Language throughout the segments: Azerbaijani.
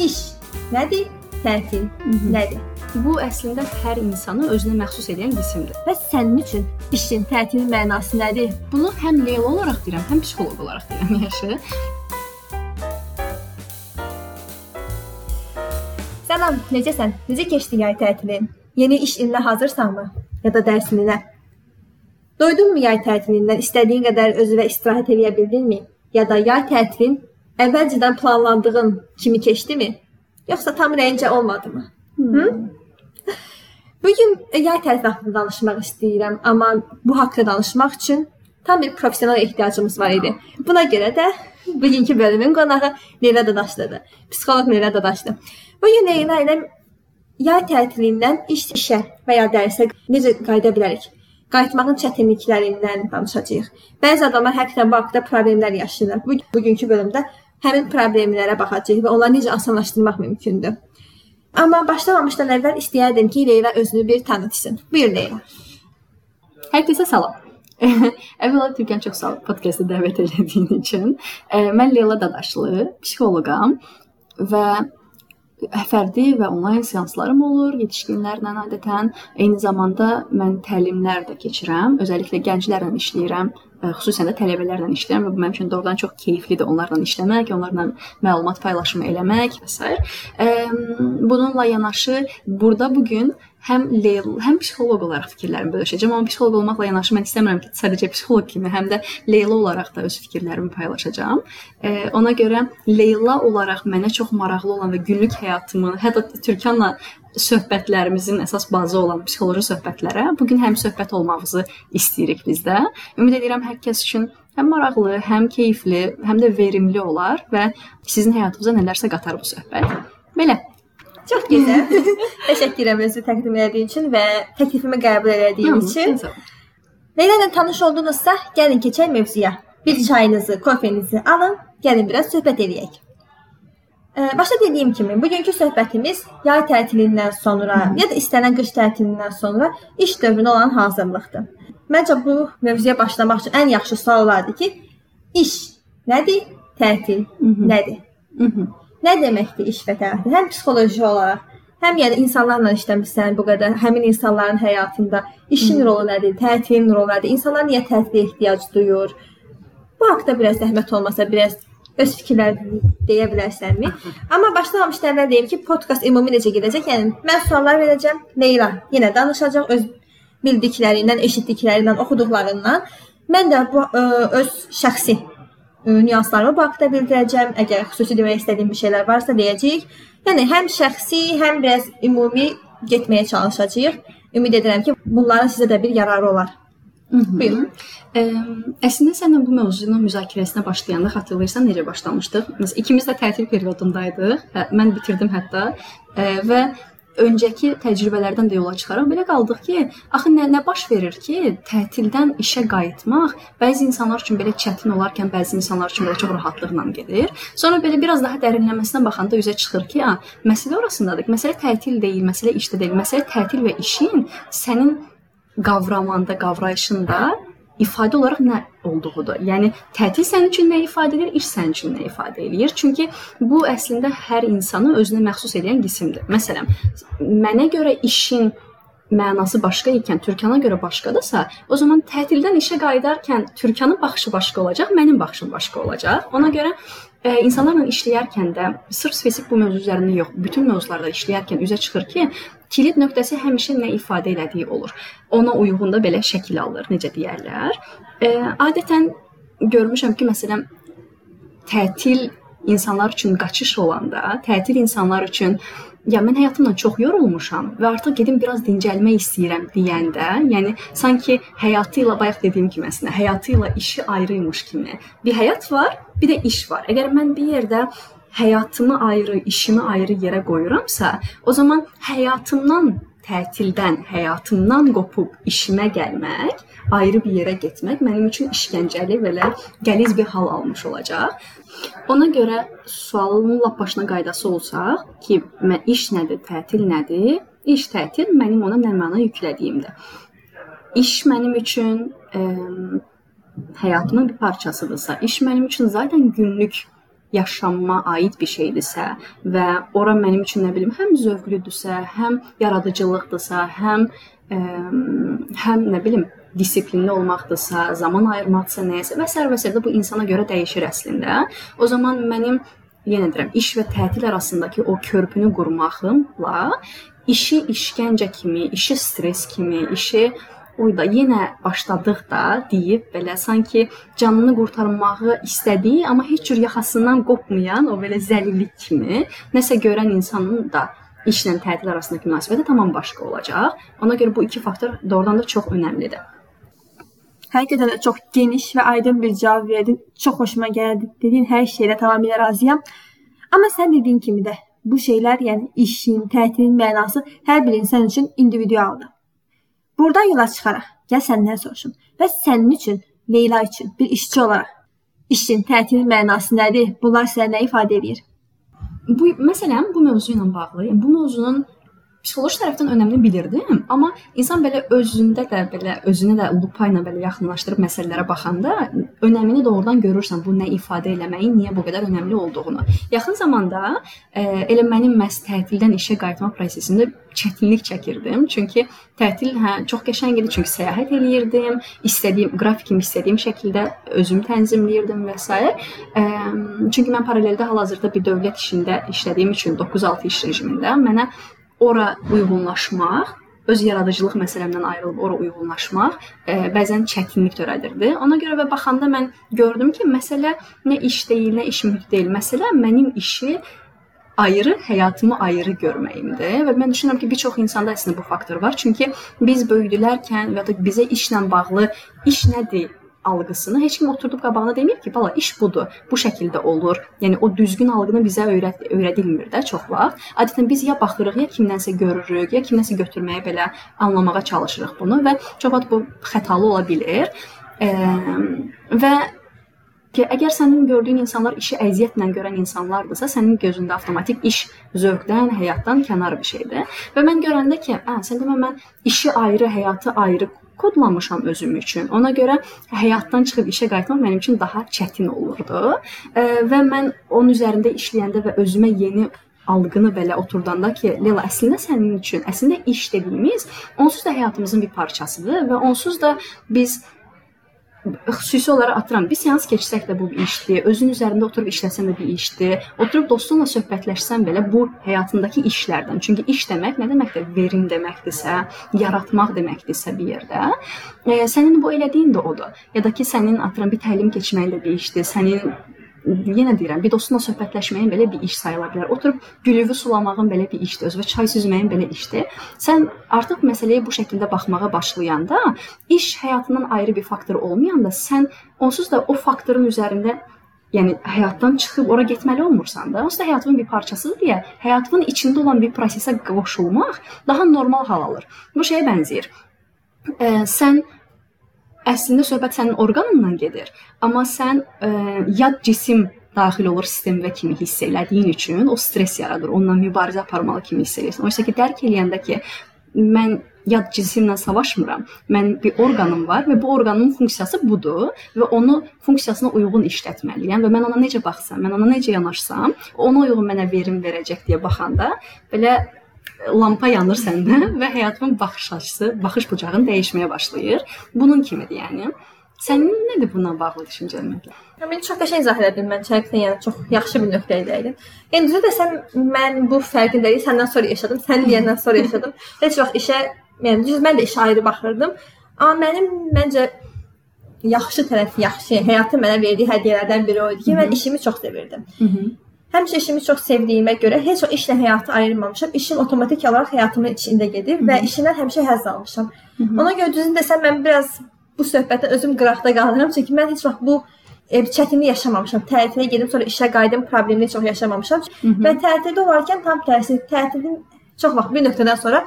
İş nədir? Tətil nədir? Bu əslində hər insanı özünə məxsus edən qismdir. Bəs sənin üçün işin, tətilin mənası nədir? Bunu həm Leyla olaraq deyirəm, həm psixoloq olaraq deyirəm yaşı. Salam, necəsən? Necə keçdi yay tətilin? Yeni iş ilinə hazırsanmı? Ya da dərsinə? Doydunmu yay tətilindən? İstədiyin qədər özünə istirahət edə bildinmi? Ya da yay tətilin əvvəlcədən planlandığın kimi keçdimi? Yoxsa tam rəncə olmadımı? Hı? Bu gün yay tətili haqqında danışmaq istəyirəm, amma bu haqqda danışmaq üçün tam bir professional ehtiyacımız var idi. Buna görə də bugünkü bölümün qonağı Leyla Dadaşlıdır. Psixoloq Leyla Dadaşlı. Bu gün Leyla ilə yay tətilindən iş işə və ya dərsə necə qayıda bilərik? Qayıtmağın çətinliklərindən danışacağıq. Bəzi adamlar həqiqətən bu haqqda problemlər yaşayırlar. Bu bugünkü bölümdə həmin problemlərə baxacağıq və onları necə asanlaşdırmaq mümkündür. Amma başlamamışdan əvvəl istəyərdim ki, Leyla özünü bir tanıtsın. Buyur Leyla. Hər kəsə salam. Əvvəla Türkan çox sağ ol podkastə dəvət etdiyin üçün. Mən Leyla Dadaşlı, psixoloqam və fərdi və onlayn seanslarım olur yetişkinlərlə adətən. Eyni zamanda mən təlimlər də keçirəm. Özəlliklə gənclərlə işləyirəm xüsusən də tələbələrlə işləyirəm və bu mənim üçün doğrudan çox keyiflidir onlarla işləmək, onlarla məlumat paylaşımı eləmək və s. Bununla yanaşı burada bu gün həm Leyl, həm psixoloq olaraq fikirlərimi bölüşəcəm, amma psixoloq olmaqla yanaşı mən istəmirəm ki, sadəcə psixoloq kimi, həm də Leyla olaraq da öz fikirlərimi paylaşacağam. E, ona görə Leyla olaraq mənə çox maraqlı olan və günlük həyatımı, hətta Türkanla söhbətlərimizin əsas bazı olan psixoloji söhbətlərə bu gün həm söhbət olmağımızı istəyirik biz də. Ümid edirəm hər kəs üçün həm maraqlı, həm keyifli, həm də verimli olar və sizin həyatınıza nələrsə qatar bu söhbət. Belə. Çox gözəl. Təşəkkür edirəm özü təqdim etdiyin üçün və təklifimi qəbul etdiyin üçün. Leyla ilə tanış oldunuzsa, gəlin keçək mövzuya. Bir çayınızı, kofenizi alın, gəlin biraz söhbət eləyək. Başda dediyim kimi, bugünkü söhbətimiz yay tətilindən sonra ya da istənilən qış tətilindən sonra iş dövrünə olan hazırlıqdır. Məncə bu mövzuya başlamaq üçün ən yaxşı sual olardı ki, iş nədir? Tətil nədir? Nə deməkdir iş və tətil? Həm psixoloji olaraq, həm yəni insanlarla işləmirsən bu qədər, həmin insanların həyatında işin rolu nədir? Tətilin rolu nədir? İnsanlar niyə tətilə ehtiyac duyur? Bu haqqda biraz zəhmət olmasa, biraz öz fikirlərini deyə bilərsənmi? Amma başlamamışdan əvvəl deyim ki, podkast ümumi necə gedəcək? Yəni mən suallar verəcəm, Leyla yenə danışacaq öz bildiklərindən, eşitdiklərindən, oxuduqlarından. Mən də bu ə, öz şəxsi ə, nüanslarımı bu haqqda bildirəcəm. Əgər xüsusi demək istədiyim bir şeylər varsa deyəcəyik. Yəni həm şəxsi, həm biraz ümumi getməyə çalışacağıq. Ümid edirəm ki, bunların sizə də bir yararı olar. Buyurun. Ə, əslində səninlə bu mövzunun müzakirəsinə başlayanda xatırlayırsan necə başlamışdıq? Məsələn, ikimiz də tətil periodundaydıq. Hə, mən bitirdim hətta ə, və öncəki təcrübələrdən də yola çıxaraq belə qaldıq ki, axı nə nə baş verir ki, tətildən işə qayıtmaq bəzi insanlar üçün belə çətin olarkən, bəzi insanlar üçün belə çox rahatlıqla gedir. Sonra belə biraz daha dərinləməsinə baxanda üzə çıxır ki, a, məsələ orasındadır məsələ tətil deyil, məsələ işdə deyil, məsələ tətil və işin sənin qavramanda, qavrayışında ifadə olaraq nə olduğudur. Yəni tətil sənin üçün nə ifadə edir, iş sənin üçün nə ifadə edir? Çünki bu əslində hər insanı özünə məxsus edən qismdir. Məsələn, mənə görə işin mənası başqa ikən Türkana görə başqadırsa, o zaman tətildən işə qayıdarkən Türkanın baxışı başqa olacaq, mənim baxışım başqa olacaq. Ona görə ə, insanlarla işləyərkən də sırf spesifik bu mövzu üzərində yox, bütün mövzularda işləyərkən üzə çıxır ki, kilit nöqtəsi həmişə nə ifadə elədiyi olur. Ona uyğun da belə şəkil alır, necə deyərlər. E, adətən görmüşəm ki, məsələn, tətil insanlar üçün qaçış olanda, tətil insanlar üçün ya mən həyatımdan çox yorulmuşam və artıq gedim biraz dincəlmək istəyirəm deyəndə, yəni sanki həyatı ilə bayaq dediyim kimi əslində həyatı ilə işi ayrıymış kimi. Bir həyat var, bir də iş var. Əgər mən bir yerdə həyatımı ayrı, işimi ayrı yerə qoyuramsa, o zaman həyatımdan tətildən, həyatımdan qopub işimə gəlmək, ayrı bir yerə getmək mənim üçün işgəncəli və elə qəliz bir hal almış olacaq. Ona görə sualın lap başına qaydası olsaq ki, mən iş nədir, tətil nədir? İş tətil mənim ona nə məna yüklədiyimdir. İş mənim üçün ə, həyatımın bir parçasıdırsa, iş mənim üçün zaten günlük yaşamıma aid bir şeydirsə və ora mənim üçün nə bilim həm zövqlüdürsə, həm yaradıcılıqdırsa, həm ə, həm nə bilim disiplinli olmaqdırsa, zaman ayırmaqdırsa, nəyəsə və s. və s. bu insana görə dəyişir əslində. O zaman mənim yenə deyirəm, iş və tətil arasındakı o körpünü qurmaqımla işi işgəncə kimi, işi stres kimi, işi Oyda yenə başladıq da deyib belə sanki canını qurtarmağı istədiyi, amma heç cür yaxasından qopmayan o belə zəlillik kimi nəsə görən insanın da işlə tətil arasındakı münasibəti tamam başqa olacaq. Ona görə bu iki faktor doğrudan da çox önəmlidir. Həqiqətən də çox geniş və aydın bir cavab verdin. Çox xoşuma gəldi. Dediyin hər şeylə tamamilə razıyam. Amma sən dediyin kimi də bu şeylər, yəni işin, tətilin mənası hər bir insan üçün individualdır. Buradan yola çıxaraq, gəl səndən soruşum. Bəs sənin üçün, Leyla üçün bir işçi olaraq işin, tətilin mənası nədir? Bunlar sizə nə ifadə edir? Bu məsələn bu mövzu ilə bağlı, yəni bu mövzunun psixoloji tərəfdən önəmini bilirdim, amma insan belə özündə də belə özünü də lupa ilə belə yaxınlaşdırıb məsələlərə baxanda önəmini doğrudan görürsən bu nə ifadə eləməyin, niyə bu qədər önəmli olduğunu. Yaxın zamanda e, elə mənim məhz tətildən işə qayıtma prosesində çətinlik çəkirdim. Çünki tətil hə çox qəşəng idi, çünki səyahət eləyirdim, istədiyim qrafikim istədiyim şəkildə özüm tənzimləyirdim və s. E, çünki mən paraleldə hal-hazırda bir dövlət işində işlədiyim üçün 9-6 iş rejimində mənə ora uyğunlaşmaq, öz yaradıcılıq məsələmdən ayrılıb ora uyğunlaşmaq e, bəzən çətinlik törədirdi. Ona görə və baxanda mən gördüm ki, məsələ nə iş deyil, nə iş mühiti deyil. Məsələ mənim işi ayrı, həyatımı ayrı görməyimdir və mən düşünürəm ki, bir çox insanda əslində bu faktor var. Çünki biz böyüdülərkən və ya da bizə işlə bağlı iş nədir? Algısını heç kim oturub qabağına demir ki, bala iş budur, bu şəkildə olur. Yəni o düzgün algını bizə öyrət öyrədilmir də çox vaxt. Adətən biz ya baxırıq, ya kimdənsə görürük, ya kimdənsə götürməyə belə anlamağa çalışırıq bunu və çox vaxt bu xətalı ola bilər. E, və ki, əgər sənin gördüyün insanlar işi əziyyətlə görən insanlardırsa, sənin gözündə avtomatik iş zövqdən, həyatdan kənar bir şeydir. Və mən görəndə ki, hə, sən demə mən işi ayrı, həyatı ayrı kodlamışam özüm üçün. Ona görə həyatdan çıxıb işə qayıtmaq mənim üçün daha çətin olurdu. Və mən onun üzərində işləyəndə və özümə yeni algını belə oturdanda ki, Lela əslində sənin üçün, əslində iş dediyimiz onsuz da həyatımızın bir parçasıdır və onsuz da biz xüsusi olaraq atıram, bir seans keçsək də bu bir işdir. Özün üzərində oturub işləsən də bir işdir. Oturub dostunla söhbətləşsən belə bu həyatındakı işlərdən. Çünki iş demək nə deməkdir? Verim deməkdirsə, yaratmaq deməkdirsə bir yerdə, e, sənin bu elədiyin də odur. Ya da ki, sənin atıram bir təlim keçməyin də bir işdir. Sənin yenə deyirəm, bir dostunla söhbətləşməyin belə bir iş sayıla bilər. Oturub gülüvü sulamağın belə bir işdir, özü və çay süzməyin belə işdir. Sən artıq məsələyə bu şəkildə baxmağa başlayanda, iş həyatından ayrı bir faktor olmayanda, sən onsuz da o faktorun üzərində yəni həyatdan çıxıb ora getməli olmursan da, onsuz da həyatının bir parçasıdır deyə, həyatının içində olan bir prosesə qoşulmaq daha normal hal alır. Bu şeyə bənzəyir. Ə, sən əslində söhbət sənin orqanından gedir. Amma sən ə, e, yad cisim daxil olur sistemə kimi hiss elədiyin üçün o stress yaradır. Onunla mübarizə aparmalı kimi hiss edirsən. Oysa ki, dərk eləyəndə ki, mən yad cisimlə savaşmıram. Mən bir orqanım var və bu orqanın funksiyası budur və onu funksiyasına uyğun işlətməliyəm və mən ona necə baxsam, mən ona necə yanaşsam, ona uyğun mənə verim verəcək deyə baxanda belə lampa yanır səndə və həyatın baxış açısı, baxış bucağın dəyişməyə başlayır. Bunun kimidir, yəni. Sənin nədir bununla bağlı düşüncən? Mən çox qəşəng izah etdim mən çəkdən, yəni çox yaxşı bir nöqtədə idim. Yəni düzü desəm mən bu fərqin dəqiq səndən sonra yaşadım, sən deyəndən sonra yaşadım. Heç vaxt işə, yəni düz mən də işə ayrı baxırdım. Amma mənim məncə yaxşı tərəfi, yaxşı, həyatın mənə verdiyi hədiyyələrdən biri o idi ki, mən işimi çox sevirdim. Hı -hı. Həmişə işimi çox sevdiyimə görə heç o işlə həyatı ayırmamışam. İşim avtomatik olaraq həyatımın içində gedir və işimdən həmişə həzz almışam. Hı -hı. Ona görə düzünü desəm mən biraz bu söhbətdə özüm qıraqda qalıram çünki mən heç vaxt bu e, çətinlik yaşamamışam. Tətilə gedib sonra işə qayıdım problemini çox yaşamamışam. Hı -hı. Və tətildə olarkən tam tərsi, tətilin çox vaxt bir nöqtədən sonra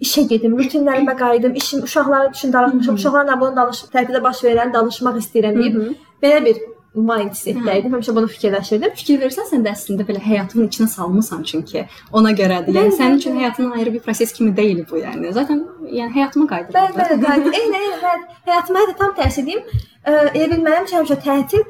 işə gedim, rutinlərimə qayıdım, işim uşaqlar üçün danışmışam, uşaqlarla bunu danış, tətildə baş verən danışmaq istəyirəm deyib belə bir mindsetdə idim. Həmişə bunu fikirləşirdim. Fikir versən sən də əslində belə həyatının içinə salmısan çünki ona görədir. Yəni sənin üçün həyatının ayrı bir proses kimi deyil bu yəni. Zaten yəni həyatıma qayıdır. Bəli, bəli, qayıdır. Eyni, eyni, bəli. Həyatıma da tam tərsi deyim. Elə bil mənim üçün həmişə tətil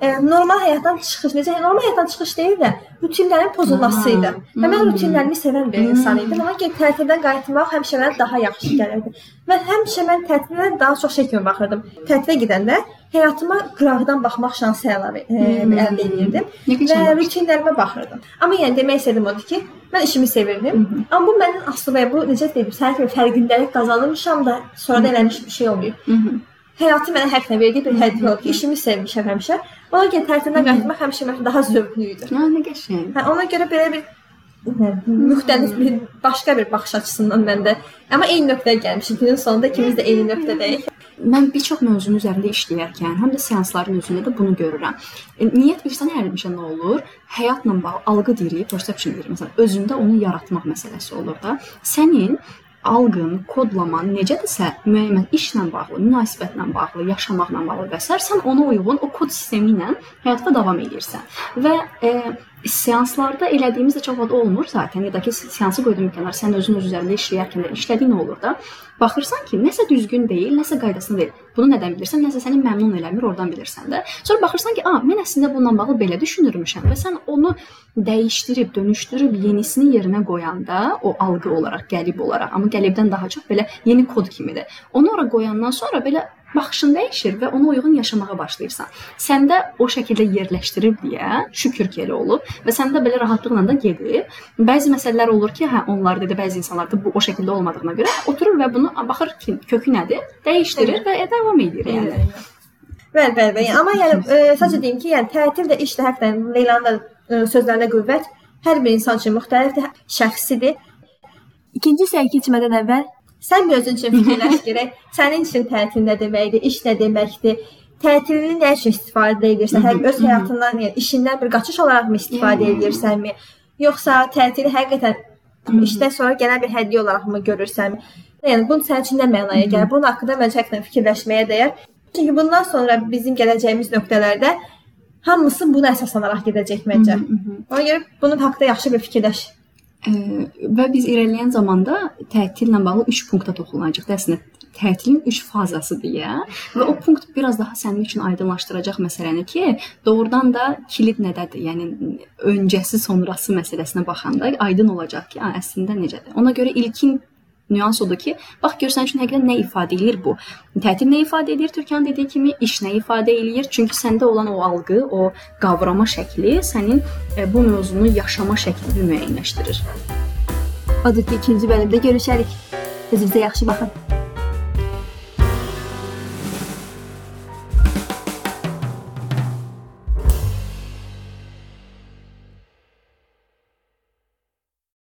e, normal həyatdan çıxış, necə normal həyatdan çıxış deyil də, rutinlərin pozulması idi. Və mən rutinlərimi sevən bir insan idim. Ona görə tətildən qayıtmaq həmişə mənə daha yaxşı gəlirdi. Və həmişə mən tətilə daha çox şey kimi baxırdım. Tətilə gedəndə həyatıma qıraqdan baxmaq şansı əlavə e, əldə edirdim və rutinlərimə baxırdım. Amma yəni demək istədim odur ki, mən işimi sevirdim. Hı -hı. Amma bu mənim aslı və bu necə deyim, sənə fərqindəlik qazanmışam da sonra da eləmiş bir şey olmuyor. Həyatı mənə həqiqətən verdiyi bir hədiyyə oldu ki, işimi sevmişəm həmişə. Ona görə tətildən qayıtmaq həmişə mənə daha zövqlü idi. Ha, nə qəşəng. Hə, ona görə belə bir müxtəlif bir başqa bir baxış açısından məndə. Amma eyni nöqtəyə gəlmişik. Günün sonunda ikimiz də eyni nöqtədəyik. Mən bir çox mövzunun üzərində işləyərkən, həm də seansların özündə də bunu görürəm. E, niyyət bilirsən həmişə nə olur? Həyatla bağlı algı deyirik, perception deyirik. Məsələn, özündə onu yaratmaq məsələsi olur da. Sənin alqın, kodlaman necədirsə, müəyyən işlə bağlı, münasibətlə bağlı, yaşamaqla bağlı və s. sən ona uyğun o kod sistemi ilə həyatda davam edirsən. Və e, seanslarda elədiyimiz də çox vaxt olmur zaten. Ya da ki, seansı qoydum bir kənar, sən özün öz üzərində işləyərkən də işlədiyin olur da. Baxırsan ki, nəsə düzgün deyil, nəsə qaydasında deyil. Bunu nədən bilirsən? Nəsə səni məmnun eləmir, oradan bilirsən də. Sonra baxırsan ki, "A, mən əslində bununla bağlı belə düşünürmüşəm" və sən onu dəyişdirib, dönüşdürüb yenisini yerinə qoyanda, o algı olaraq, qəlib olaraq, amma qəlibdən daha çox belə yeni kod kimidir. Onu ora qoyandan sonra belə baxışın dəyişir və ona uyğun yaşamağa başlayırsan. Səndə o şəkildə yerləşdirib deyə şükür ki elə olub və səndə belə rahatlıqla da gedib. Bəzi məsələlər olur ki, hə onlar dedi, bəzi insanlarda bu o şəkildə olmadığına görə oturur və bunu baxır ki, kökü nədir, dəyişdirir və davam edir yəni. Bəli, bəli, bəli. Amma yəni e, sadəcə deyim ki, yəni tətil də iş də həqiqətən Leylanın da e, sözlərinə qüvvət. Hər bir insan üçün müxtəlifdir, şəxsidir. İkinci səhifə keçmədən əvvəl Sən bir özün üçün fikirləş görək. Sənin üçün tətil nə deməkdir, iş nə deməkdir? Tətilini nə üçün istifadə edirsən? Hər öz həyatından, yəni işindən bir qaçış olaraqmı istifadə edirsənmi? Yoxsa tətili həqiqətən işdən sonra gələn bir hədiyyə olaraqmı görürsənmi? Yəni bunun sənin üçün nə mənaya gəlir? Bunun haqqında məncə həqiqətən fikirləşməyə dəyər. Çünki bundan sonra bizim gələcəyimiz nöqtələrdə hamısı buna əsaslanaraq gedəcək məncə. Ona görə bunun haqqında yaxşı bir fikirləş və biz irəliləyən zamanda tətillə bağlı 3 punktda toxunacağıq. Əslində tətilin 3 fazası deyə və o punkt biraz daha sənin üçün aydınlaşdıracaq məsələni ki, doğrudan da kilid nədədir? Yəni öncəsi, sonrası məsələsinə baxanda aydın olacaq ki, əslində necədir. Ona görə ilkin nüans odur ki, bax görsən üçün həqiqətən nə ifadə eləyir bu? Tətil nə ifadə edir? Türkan dediyi kimi iş nə ifadə eləyir? Çünki səndə olan o algı, o qavrama şəkli sənin e, bu mövzunu yaşama şəklini müəyyənləşdirir. Odur ki, ikinci bölümdə görüşərik. Özünüzə yaxşı baxın.